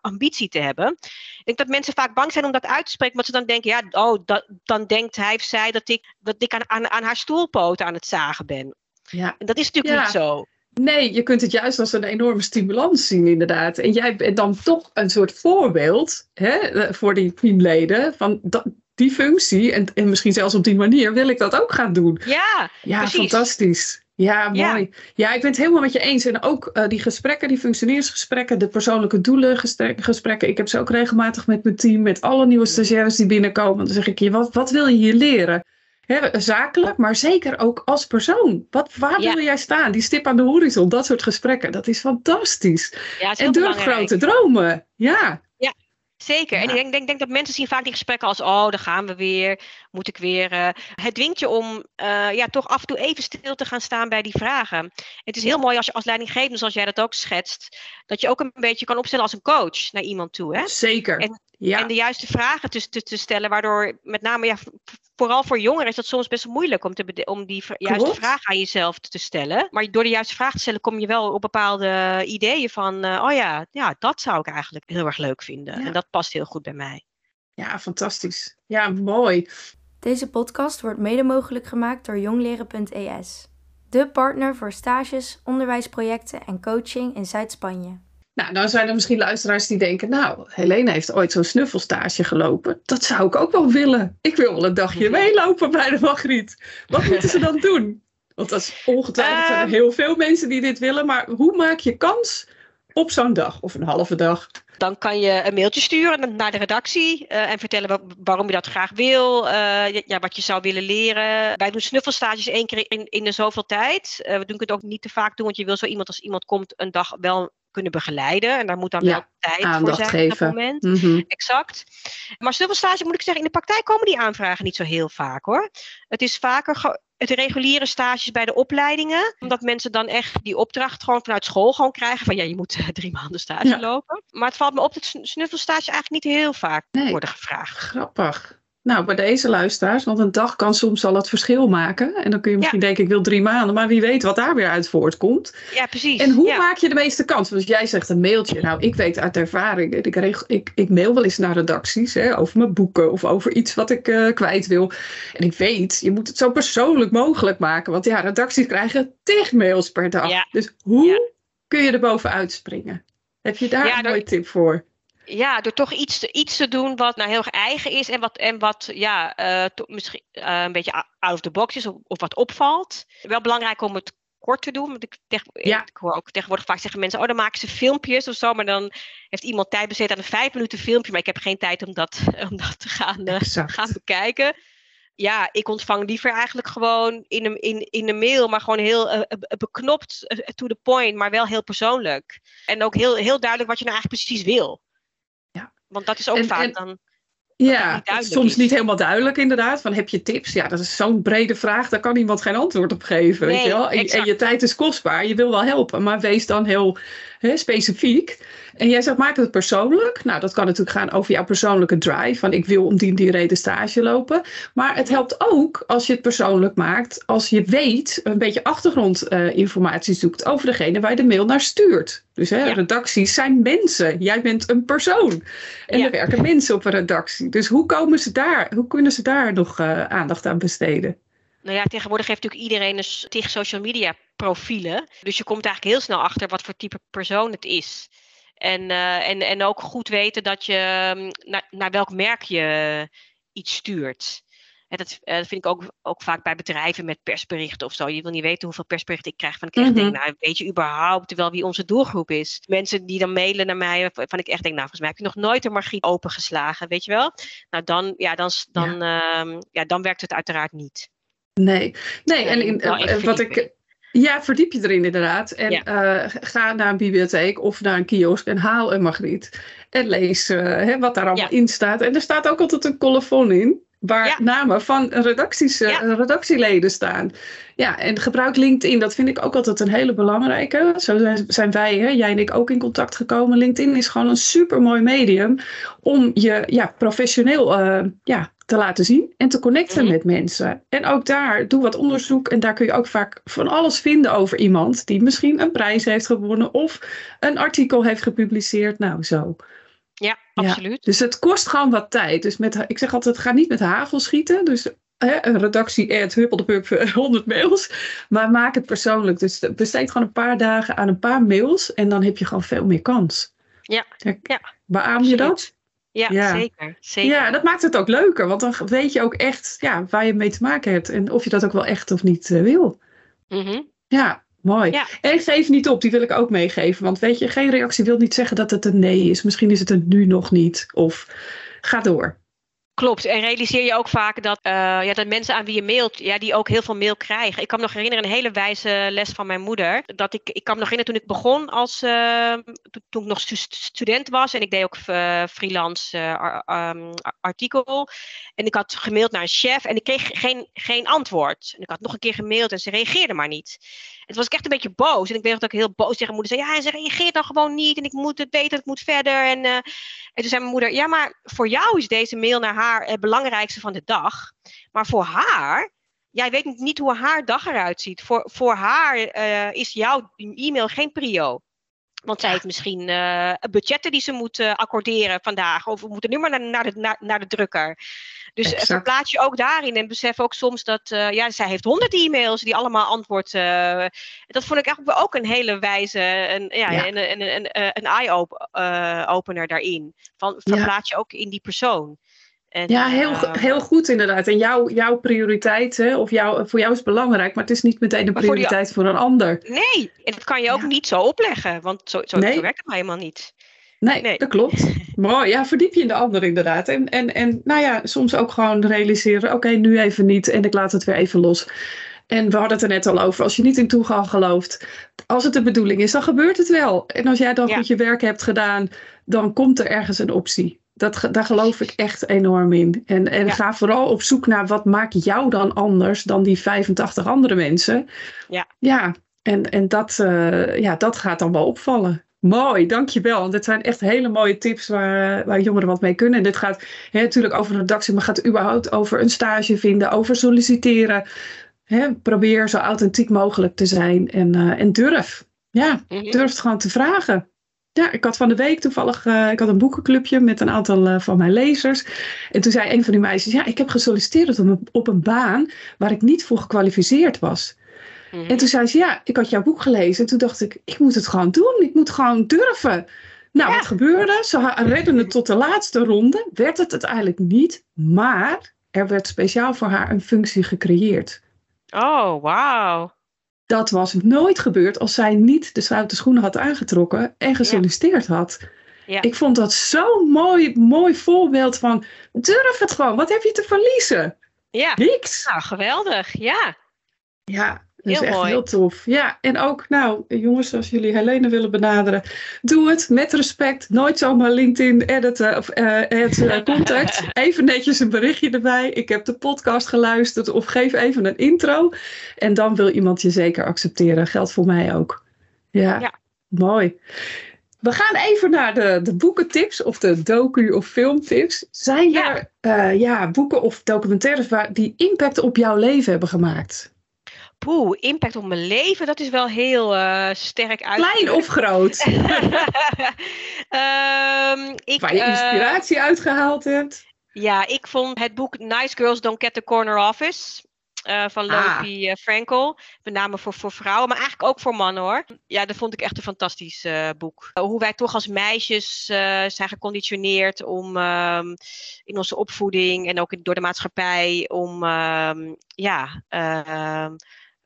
ambitie te hebben. Ik denk dat mensen vaak bang zijn om dat uit te spreken, want ze dan denken, ja, oh, dat, dan denkt hij of zij dat ik, dat ik aan, aan, aan haar stoelpoten aan het zagen ben. Ja. En dat is natuurlijk ja. niet zo. Nee, je kunt het juist als een enorme stimulans zien, inderdaad. En jij bent dan toch een soort voorbeeld hè, voor die teamleden van dat, die functie. En, en misschien zelfs op die manier wil ik dat ook gaan doen. Ja, ja precies. fantastisch. Ja, mooi. Ja. ja. ik ben het helemaal met je eens. En ook uh, die gesprekken, die functioneersgesprekken, de persoonlijke doelen gesprekken. Ik heb ze ook regelmatig met mijn team, met alle nieuwe stagiaires die binnenkomen. Dan zeg ik je, wat, wat wil je hier leren? He, zakelijk, maar zeker ook als persoon. Wat, waar ja. wil jij staan? Die stip aan de horizon, dat soort gesprekken. Dat is fantastisch. Ja, is en durf grote dromen. Ja. Ja, zeker. En ik denk, denk, denk, dat mensen zien vaak die gesprekken als... oh, daar gaan we weer, moet ik weer... Uh, het dwingt je om uh, ja, toch af en toe even stil te gaan staan bij die vragen. Het is heel mooi als je als leidinggevende, zoals jij dat ook schetst... dat je ook een beetje kan opstellen als een coach naar iemand toe. Hè? Zeker. En, ja. en de juiste vragen te, te, te stellen, waardoor met name... Ja, vooral voor jongeren is dat soms best moeilijk om, te, om die juiste Klopt. vraag aan jezelf te stellen. Maar door de juiste vraag te stellen kom je wel op bepaalde ideeën van, uh, oh ja, ja, dat zou ik eigenlijk heel erg leuk vinden. Ja. En dat past heel goed bij mij. Ja, fantastisch. Ja, mooi. Deze podcast wordt mede mogelijk gemaakt door jongleren.es. De partner voor stages, onderwijsprojecten en coaching in Zuid-Spanje. Nou, dan zijn er misschien luisteraars die denken, nou, Helene heeft ooit zo'n snuffelstage gelopen. Dat zou ik ook wel willen. Ik wil wel een dagje meelopen bij de Margriet. Wat moeten ze dan doen? Want dat is ongetwijfeld zijn er heel veel mensen die dit willen. Maar hoe maak je kans op zo'n dag of een halve dag? Dan kan je een mailtje sturen naar de redactie uh, en vertellen waarom je dat graag wil, uh, ja, wat je zou willen leren. Wij doen snuffelstages één keer in, in de zoveel tijd. Uh, we doen het ook niet te vaak doen, want je wil zo iemand als iemand komt een dag wel kunnen begeleiden. En daar moet dan ja, wel tijd voor zijn geven. op dat moment. Mm -hmm. Exact. Maar snuffelstage moet ik zeggen, in de praktijk komen die aanvragen niet zo heel vaak hoor. Het is vaker het reguliere stages bij de opleidingen. Omdat mensen dan echt die opdracht gewoon vanuit school gewoon krijgen. Van ja, je moet uh, drie maanden stage ja. lopen. Maar het valt me op dat snuffelstage eigenlijk niet heel vaak nee. worden gevraagd. Grappig. Nou, bij deze luisteraars, want een dag kan soms al het verschil maken. En dan kun je misschien ja. denken, ik wil drie maanden, maar wie weet wat daar weer uit voortkomt. Ja, precies. En hoe ja. maak je de meeste kans? Want jij zegt een mailtje. Nou, ik weet uit ervaring, ik, regel, ik, ik mail wel eens naar redacties hè, over mijn boeken of over iets wat ik uh, kwijt wil. En ik weet, je moet het zo persoonlijk mogelijk maken. Want ja, redacties krijgen tig mails per dag. Ja. Dus hoe kun je er bovenuit springen? Heb je daar een mooie tip voor? Ja, door toch iets te, iets te doen wat nou heel erg eigen is en wat, en wat ja, uh, to, misschien uh, een beetje out of the box is of, of, wat opvalt. Wel belangrijk om het kort te doen. Want ik, tegen, ja. ik hoor ook tegenwoordig vaak zeggen mensen, oh dan maken ze filmpjes of zo, maar dan heeft iemand tijd besteed aan een vijf minuten filmpje, maar ik heb geen tijd om dat, om dat te gaan, uh, gaan bekijken. Ja, ik ontvang liever eigenlijk gewoon in een, in, in een mail, maar gewoon heel uh, beknopt, uh, to the point, maar wel heel persoonlijk. En ook heel, heel duidelijk wat je nou eigenlijk precies wil. Want dat is ook en, vaak en, dan. Ja, niet soms is. niet helemaal duidelijk inderdaad. Van heb je tips? Ja, dat is zo'n brede vraag. Daar kan iemand geen antwoord op geven. Nee, weet je wel? En, en, je tijd is kostbaar. Je wil wel helpen, maar wees dan heel hè, specifiek. En jij zegt, maak het persoonlijk. Nou, dat kan natuurlijk gaan over jouw persoonlijke drive. Van ik wil om die, die reden stage lopen. Maar het helpt ook als je het persoonlijk maakt. Als je weet, een beetje achtergrondinformatie uh, zoekt over degene waar je de mail naar stuurt. Dus hè, redacties zijn mensen. Jij bent een persoon. En er werken mensen op een redactie. Dus hoe komen ze daar? Hoe kunnen ze daar nog uh, aandacht aan besteden? Nou ja, tegenwoordig heeft natuurlijk iedereen een tig social media profielen. Dus je komt eigenlijk heel snel achter wat voor type persoon het is. En, uh, en, en ook goed weten dat je naar, naar welk merk je iets stuurt. En dat, uh, dat vind ik ook, ook vaak bij bedrijven met persberichten of zo. Je wil niet weten hoeveel persberichten ik krijg. Van ik echt mm -hmm. denk, nou, weet je überhaupt wel wie onze doelgroep is? Mensen die dan mailen naar mij, van ik echt denk, nou, volgens mij heb je nog nooit een margriet opengeslagen, weet je wel? Nou, dan, ja, dan, dan, ja. Uh, ja, dan werkt het uiteraard niet. Nee, nee, en in, nou, wat ik. Ja, verdiep je erin inderdaad. En ja. uh, ga naar een bibliotheek of naar een kiosk en haal een Margriet. En lees uh, hè, wat daar allemaal ja. in staat. En er staat ook altijd een colofon in. Waar ja. namen van redacties, redactieleden staan. Ja, en gebruik LinkedIn. Dat vind ik ook altijd een hele belangrijke. Zo zijn, wij, hè, jij en ik, ook in contact gekomen. LinkedIn is gewoon een super mooi medium. Om je ja, professioneel ja, te laten zien en te connecten -hmm. met mensen. En ook daar, doe wat onderzoek en daar kun je ook vaak van alles vinden over iemand die misschien een prijs heeft gewonnen of een artikel heeft gepubliceerd. Nou, zo. Ja, absoluut. Ja. Dus het kost gewoon wat tijd. Dus met, ik zeg altijd, ga niet met hagel schieten. Dus hè, een redactie ad huppeldepup 100 mails. Maar maak het persoonlijk. Dus besteed gewoon een paar dagen aan een paar mails en dan heb je gewoon veel meer kans. Ja, ja. Beaam je dat? Ja, ja, Zeker, zeker. Ja, dat maakt het ook leuker, want dan weet je ook echt ja, waar je mee te maken hebt en of je dat ook wel echt of niet uh, wil. Mm -hmm. Ja, mooi. Ja. En geef niet op, die wil ik ook meegeven. Want weet je, geen reactie wil niet zeggen dat het een nee is. Misschien is het een nu nog niet. Of ga door. Klopt. En realiseer je ook vaak dat, uh, ja, dat mensen aan wie je mailt, ja, die ook heel veel mail krijgen. Ik kan me nog herinneren, een hele wijze les van mijn moeder. Dat ik, ik kan me nog herinneren toen ik begon als, uh, toen, ik nog stu student was. En ik deed ook uh, freelance um, artikel. En ik had gemaild naar een chef en ik kreeg geen, geen antwoord. En ik had nog een keer gemaild en ze reageerde maar niet. En toen was ik echt een beetje boos. En ik weet dat ik heel boos tegen mijn moeder zei: Ja, en ze reageert dan gewoon niet. En ik moet het weten, het moet verder. En, en toen zei mijn moeder: Ja, maar voor jou is deze mail naar haar het belangrijkste van de dag. Maar voor haar, jij weet niet hoe haar dag eruit ziet. Voor, voor haar uh, is jouw e-mail geen prio. Want zij heeft misschien uh, budgetten die ze moet uh, accorderen vandaag. Of we moeten nu maar naar, naar, de, naar, naar de drukker. Dus exact. verplaats je ook daarin en besef ook soms dat, uh, ja, zij heeft honderd e-mails die allemaal antwoord. dat vond ik eigenlijk ook een hele wijze, een, ja, ja. een, een, een, een eye-opener daarin. Van, verplaats ja. je ook in die persoon. En, ja, heel, uh, heel goed inderdaad. En jouw, jouw prioriteit, hè, of voor jou is belangrijk, maar het is niet meteen de prioriteit voor, die, voor, een ander. Nee, en dat kan je ook ja. niet zo opleggen, want zo, zo, nee. zo werkt het helemaal niet. Nee, nee, dat klopt. Mooi, ja, verdiep je in de ander inderdaad. En, en, en nou ja, soms ook gewoon realiseren, oké, okay, nu even niet en ik laat het weer even los. En we hadden het er net al over, als je niet in toegang gelooft, als het de bedoeling is, dan gebeurt het wel. En als jij dan ja. goed je werk hebt gedaan, dan komt er ergens een optie. Dat, daar geloof ik echt enorm in. En, en ja. ga vooral op zoek naar wat maakt jou dan anders dan die 85 andere mensen. Ja. Ja, en, en dat, uh, ja, dat gaat dan wel opvallen. Mooi, dankjewel. Want dit zijn echt hele mooie tips waar, waar jongeren wat mee kunnen. En dit gaat hè, natuurlijk over een redactie, maar gaat überhaupt over een stage vinden, over solliciteren. Hè, probeer zo authentiek mogelijk te zijn en, uh, en durf. Ja, mm -hmm. durf gewoon te vragen. Ja, ik had van de week toevallig, uh, ik had een boekenclubje met een aantal uh, van mijn lezers. En toen zei een van die meisjes, ja, ik heb gesolliciteerd op een, op een baan waar ik niet voor gekwalificeerd was. Mm -hmm. En toen zei ze, ja, ik had jouw boek gelezen. En toen dacht ik, ik moet het gewoon doen. Ik moet gewoon durven. Nou, ja. wat gebeurde? Ze redden het tot de laatste ronde. Werd het uiteindelijk niet. Maar er werd speciaal voor haar een functie gecreëerd. Oh, wauw. Dat was nooit gebeurd als zij niet de stoute schoenen had aangetrokken en gesolliciteerd ja. had. Ja. Ik vond dat zo'n mooi, mooi voorbeeld van durf het gewoon. Wat heb je te verliezen? Ja. Niks. Nou, geweldig. Ja. Ja, dat heel is echt mooi. heel tof. Ja, en ook, nou, jongens, als jullie Helene willen benaderen, doe het met respect. Nooit zomaar LinkedIn editen of uh, het uh, contact. Even netjes een berichtje erbij. Ik heb de podcast geluisterd of geef even een intro. En dan wil iemand je zeker accepteren. Geldt voor mij ook. Ja, ja. mooi. we gaan even naar de, de boekentips of de docu- of filmtips. Zijn Ja. er eh, ja, boeken of documentaires waar, die impact op jouw leven hebben gemaakt? Poeh, impact op mijn leven, dat is wel heel eh, sterk uit. Klein of groot? Ehm, ik, waar je eh, inspiratie uitgehaald hebt? Ja, ik vond het boek Nice Girls Don't Get the Corner Office. eh, van Ah. Lopi Frankel. Met name voor, voor vrouwen, maar eigenlijk ook voor mannen hoor. Ja, dat vond ik echt een fantastisch boek. Hoe wij toch als meisjes zijn geconditioneerd om ehm, in onze opvoeding en ook in- door de maatschappij om ja, ja,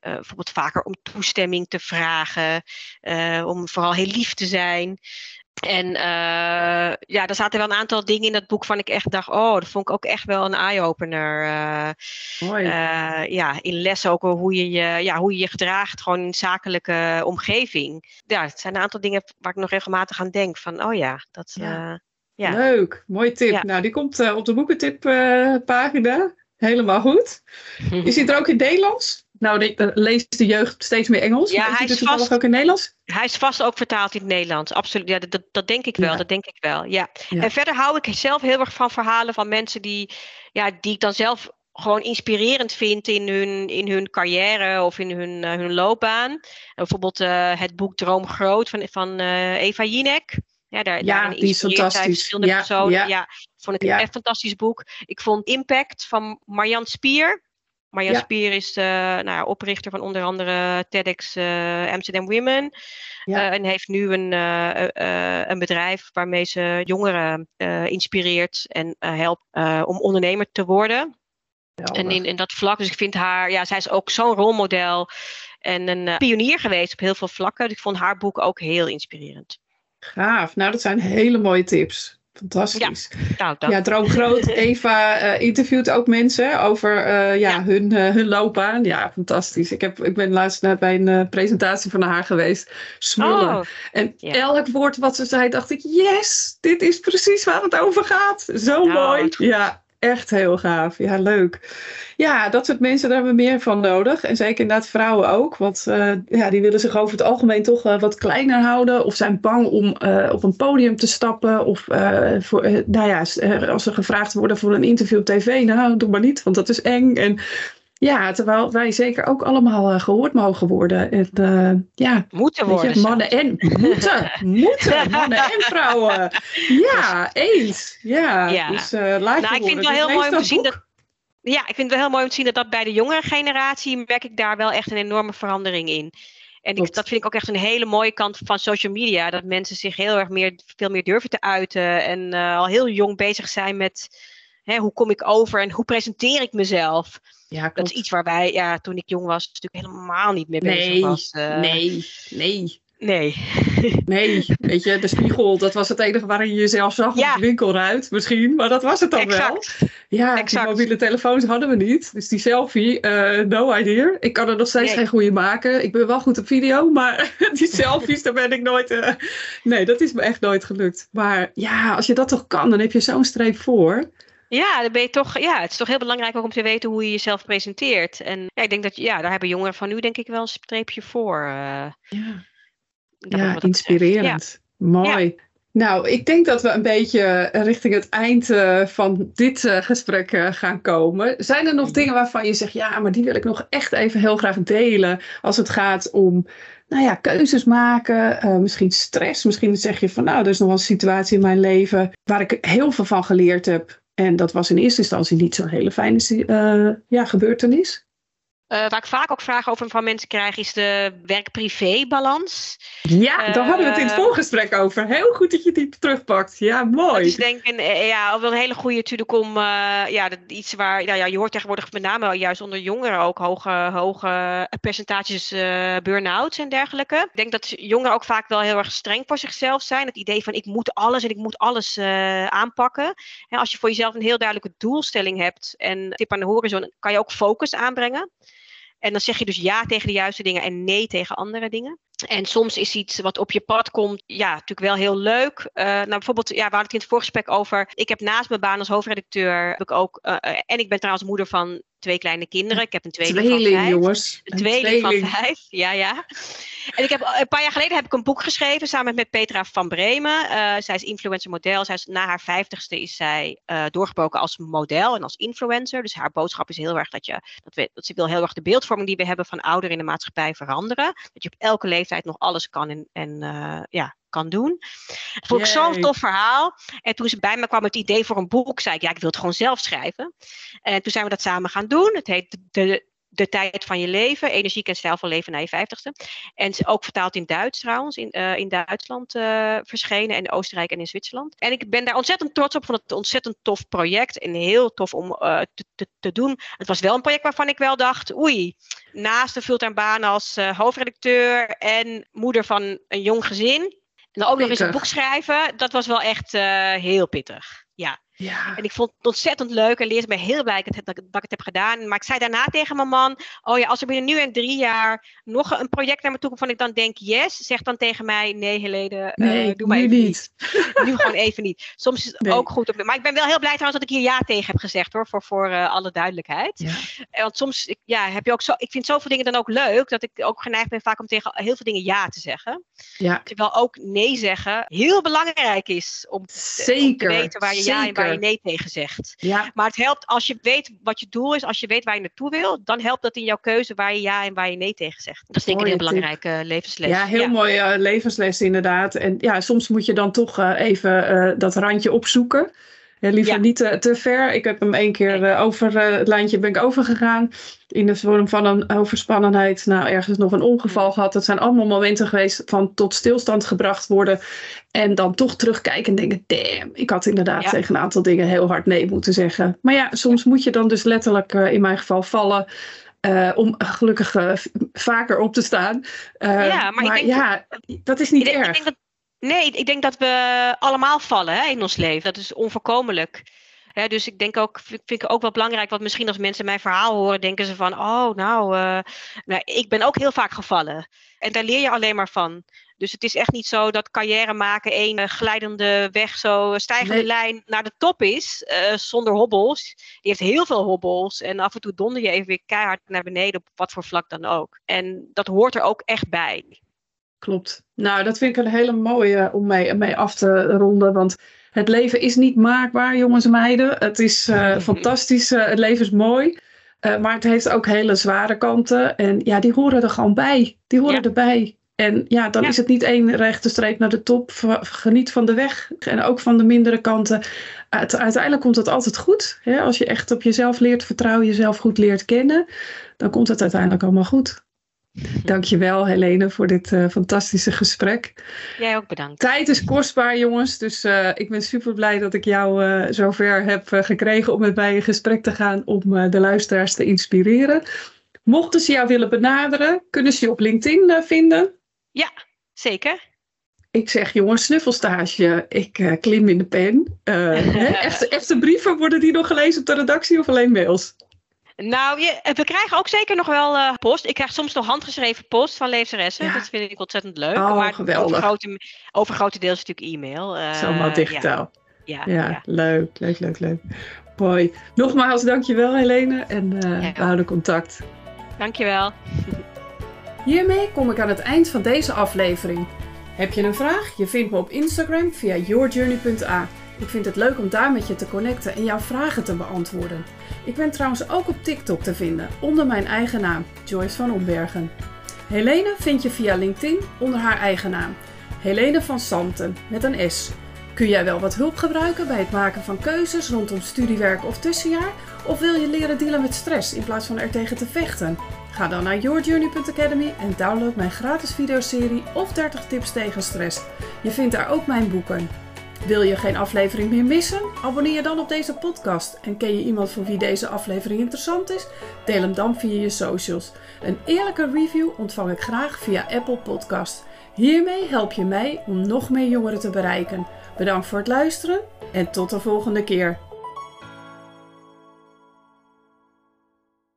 eh, bijvoorbeeld vaker om toestemming te vragen, eh, om vooral heel lief te zijn. En eh, ja, er zaten wel een aantal dingen in dat boek van ik echt dacht, oh, dat vond ik ook echt wel een eye-opener. Mooi. ja, in lessen ook hoe je je, ja, hoe je je gedraagt, gewoon in zakelijke omgeving. Ja, het zijn een aantal dingen waar ik nog regelmatig aan denk. Van, oh ja, dat... Ja. ja. Leuk, mooi tip. Ja. Nou, die komt op de boekentip eh, pagina. Helemaal goed. Is hij er ook in Nederlands? Nou, de, eh, leest de jeugd steeds meer Engels. Ja, hij is toevallig vast- ook in Nederlands? Hij is vast ook vertaald in het Nederlands. Absoluut. Ja, dat, dat, denk ik wel. Ja. Dat denk ik wel. Ja. Ja. En verder hou ik zelf heel erg van verhalen van mensen die, ja, die ik dan zelf gewoon inspirerend vind in hun, in hun carrière of in hun, eh, hun loopbaan. En bijvoorbeeld eh, het boek Droom Groot van, van Eva Jinek. Ja, daar, Ja, die is fantastisch. verschillende Ja, personen. ja. Ja. vond ik Ja. een echt fantastisch boek. Ik vond Impact van Marjan Spier. Marjan Ja. Spier is de nou, ja, oprichter van onder andere TEDx eh, Amsterdam Women. Ja. Eh, en heeft nu een, een bedrijf waarmee ze jongeren inspireert en helpt om ondernemer te worden. En in, in dat vlak, dus ik vind haar, ja, zij is ook zo'n rolmodel en een pionier geweest op heel veel vlakken. Dus ik vond haar boek ook heel inspirerend. Gaaf. Nou, dat zijn hele mooie tips. Fantastisch. Nou, dank. Ja, Droom Groot. Eva eh, interviewt ook mensen over eh, ja, Ja. Hun, eh, hun loopbaan. Ja, fantastisch. Ik, heb, ik ben laatst net bij een presentatie van haar geweest. Smullen. Oh, En Ja. elk woord wat ze zei, dacht ik, yes, dit is precies waar het over gaat. Zo Nou, mooi. Ja, echt heel gaaf. Ja, leuk. Ja, dat soort mensen, daar hebben we meer van nodig. En zeker inderdaad vrouwen ook. Want eh, ja, die willen zich over het algemeen toch eh, wat kleiner houden. Of zijn bang om eh, op een podium te stappen. Of voor, nou ja, als ze gevraagd worden voor een interview op tv. Nou, doe maar niet, want dat is eng. En ja, terwijl wij zeker ook allemaal eh, gehoord mogen worden. En eh, ja, moeten worden. je, mannen en moeten, moeten, mannen en vrouwen. Ja, eens. Ja, Ja. dus eh laat Nou, je ik vind het wel heel Dus mooi lees om te zien dat. Ja, ik vind het wel heel mooi om te zien dat, dat bij de jongere generatie merk ik daar wel echt een enorme verandering in. En ik, dat vind ik ook echt een hele mooie kant van social media. Dat mensen zich heel erg meer, veel meer durven te uiten. En al heel jong bezig zijn met hè, hoe kom ik over en hoe presenteer ik mezelf. Ja, Dat is iets waar wij, ja, toen ik jong was, natuurlijk helemaal niet mee bezig Nee, was. eh, nee, nee, Nee. nee. Weet je, de spiegel, dat was het enige waarin je jezelf zag Ja. op de winkelruit misschien. Maar dat was het dan Exact. wel. Ja, Exact. die mobiele telefoons hadden we niet. Dus die selfie, eh, no idea. Ik kan er nog steeds Nee. geen goede maken. Ik ben wel goed op video, maar die selfies, daar ben ik nooit... eh, Nee, dat is me echt nooit gelukt. Maar ja, als je dat toch kan, dan heb je zo'n streep voor. Ja, dan ben je toch, ja, het is toch heel belangrijk ook om te weten hoe je jezelf presenteert. En ja, ik denk dat, ja, daar hebben jongeren van nu denk ik wel een streepje voor. eh, Ja. inspirerend. Mooi. Nou, ik denk dat we een beetje richting het eind eh, van dit eh, gesprek gaan komen. Zijn er nog dingen waarvan je zegt, ja, maar die wil ik nog echt even heel graag delen als het gaat om, nou ja, keuzes maken, misschien stress. Misschien zeg je van, nou, er is nog wel een situatie in mijn leven waar ik heel veel van geleerd heb. En dat was in eerste instantie niet zo'n hele fijne eh, ja, gebeurtenis. Eh, waar ik vaak ook vragen over van mensen krijg, is de werk-privé-balans. Ja, daar hadden we het in het Eh, voorgesprek over. Heel goed dat je die terugpakt. Ja, mooi. Dat is denk ik een, eh, ja, wel een hele goede natuurlijk om, eh, ja, dat, iets waar, nou ja, je hoort tegenwoordig met name juist onder jongeren ook hoge, hoge percentages burn-outs en dergelijke. Ik denk dat jongeren ook vaak wel heel erg streng voor zichzelf zijn. Het idee van ik moet alles en ik moet alles aanpakken. Hè, als je voor jezelf een heel duidelijke doelstelling hebt en tip aan de horizon, kan je ook focus aanbrengen. En dan zeg je dus ja tegen de juiste dingen en nee tegen andere dingen. En soms is iets wat op je pad komt, ja, natuurlijk wel heel leuk. Eh, nou, bijvoorbeeld, ja, we hadden het in het voorgesprek over. Ik heb naast mijn baan als hoofdredacteur, heb ik ook, eh, eh, en ik ben trouwens moeder van twee kleine kinderen. Ik heb een tweeling, tweeling van vijf. jongens. Een tweeling, van vijf, ja, ja. En ik heb, een paar jaar geleden heb ik een boek geschreven samen met Petra van Bremen. Uh, zij is influencer model. Zij is, na haar vijftigste is zij uh, doorgebroken als model en als influencer. Dus haar boodschap is heel erg dat, je, dat, we, dat ze wil heel erg de beeldvorming die we hebben van ouderen in de maatschappij veranderen. Dat je op elke leeftijd nog alles kan en, en uh, ja, kan doen. Dat vond ik zo'n tof verhaal. En toen ze bij me kwam het idee voor een boek, zei ik, ja, ik wil het gewoon zelf schrijven. En toen zijn we dat samen gaan doen. Het heet de, de tijd van je leven, energiek en stijlvol leven na je vijftigste. En ook vertaald in Duits trouwens, in, uh, in Duitsland uh, verschenen en in Oostenrijk en in Zwitserland. En ik ben daar ontzettend trots op, vond het een ontzettend tof project en heel tof om uh, te, te, te, doen. Het was wel een project waarvan ik wel dacht, oei, naast een fulltime baan als hoofdredacteur en moeder van een jong gezin, en dan ook nog eens een boek schrijven, dat was wel echt heel pittig. Ja. Ja. En ik vond het ontzettend leuk en leerde me heel blij dat, dat, dat ik het heb gedaan. Maar ik zei daarna tegen mijn man: Oh ja, als er binnen nu en drie jaar nog een project naar me toe komt van ik dan denk yes, zeg dan tegen mij: Nee, Helene, nee, uh, doe maar even niet. niet. nu gewoon even niet. Soms is het Nee. ook goed. Maar ik ben wel heel blij trouwens dat ik hier ja tegen heb gezegd hoor, voor, voor uh, alle duidelijkheid. Ja. En Want soms ja, heb je ook zo, ik vind zoveel dingen dan ook leuk dat ik ook geneigd ben vaak om tegen heel veel dingen ja te zeggen. ja, Terwijl ook nee zeggen heel belangrijk is om, te- om te zeker. weten waar je ja en waar je nee tegen zegt. Ja, Maar het helpt als je weet wat je doel is, als je weet waar je naartoe wil, dan helpt dat in jouw keuze waar je ja en waar je nee tegen zegt. Dat is denk ik een heel tip. belangrijke levensles. ja, heel mooie eh, levensles inderdaad. En ja, soms moet je dan toch eh, even eh, dat randje opzoeken. Hè, liever Ja. niet te, te ver. Ik heb hem één keer eh, over eh, het lijntje ben ik overgegaan. In de vorm van een overspannenheid. Nou, ergens nog een ongeval gehad. Dat zijn allemaal momenten geweest van tot stilstand gebracht worden. En dan toch terugkijken en denken, damn, ik had inderdaad Ja. tegen een aantal dingen heel hard nee moeten zeggen. Maar ja, soms moet je dan dus letterlijk eh, in mijn geval vallen. eh, om gelukkig eh, vaker op te staan. Eh, Ja, maar denk- ja, dat is niet Ik denk, ik erg. denk dat, nee, ik denk dat we allemaal vallen hè, in ons leven. Dat is onvoorkomelijk. Dus ik denk ook, vind ik ook wel belangrijk, want misschien als mensen mijn verhaal horen, denken ze van, oh, nou, eh, nou, ik ben ook heel vaak gevallen. En daar leer je alleen maar van. Dus het is echt niet zo dat carrière maken één eh, glijdende weg, zo eh, stijgende Nee. lijn naar de top is, zonder hobbels. Die heeft heel veel hobbels en af en toe donder je even weer keihard naar beneden, op wat voor vlak dan ook. En dat hoort er ook echt bij. Klopt. Nou, dat vind ik een hele mooie om mee, mee af te ronden. Want het leven is niet maakbaar, jongens en meiden. Het is eh, fantastisch. eh, het leven is mooi. Eh, maar het heeft ook hele zware kanten. En ja, die horen er gewoon bij. Die horen Ja. erbij. En ja, dan Ja. is het niet één rechte streep naar de top. Geniet van de weg. En ook van de mindere kanten. Uite- uiteindelijk komt het altijd goed. Hè? Als je echt op jezelf leert vertrouwen, jezelf goed leert kennen. Dan komt het uiteindelijk allemaal goed. Dankjewel Helene voor dit eh, fantastische gesprek. Jij ook bedankt. Tijd is kostbaar jongens, dus eh, ik ben super blij dat ik jou eh, zover heb gekregen om met mij in gesprek te gaan om de luisteraars te inspireren. Mochten ze jou willen benaderen, kunnen ze je op LinkedIn vinden. Zeker. Ik zeg jongens, snuffelstage, ik klim in de pen. Echte brieven, worden die nog gelezen op de redactie of alleen mails? Nou, je, we krijgen ook zeker nog wel eh, post. Ik krijg soms nog handgeschreven post van leefsteressen. Ja. Dat vind ik ontzettend leuk. Oh, maar geweldig. Overgrote, overgrote deel is natuurlijk e-mail. eh, Zo maar ja, digitaal. Ja, Ja, ja. leuk, leuk, leuk, leuk. Mooi. Nogmaals, dankjewel Helene en eh, we houden contact. Dankjewel. Hiermee kom ik aan het eind van deze aflevering. Heb je een vraag? Je vindt me op Instagram via yourjourney.a. Ik vind het leuk om daar met je te connecten en jouw vragen te beantwoorden. Ik ben trouwens ook op TikTok te vinden onder mijn eigen naam, Joyce van Ombergen. Helene vind je via LinkedIn onder haar eigen naam. Helene van Santen met een S. Kun jij wel wat hulp gebruiken bij het maken van keuzes rondom studiewerk of tussenjaar? Of wil je leren dealen met stress in plaats van er tegen te vechten? Ga dan naar yourjourney.academy en download mijn gratis videoserie of 30 tips tegen stress. Je vindt daar ook mijn boeken. Wil je geen aflevering meer missen? Abonneer je dan op deze podcast. En ken je iemand voor wie deze aflevering interessant is? Deel hem dan via je socials. Een eerlijke review ontvang ik graag via Apple Podcast. Hiermee help je mij om nog meer jongeren te bereiken. Bedankt voor het luisteren en tot de volgende keer.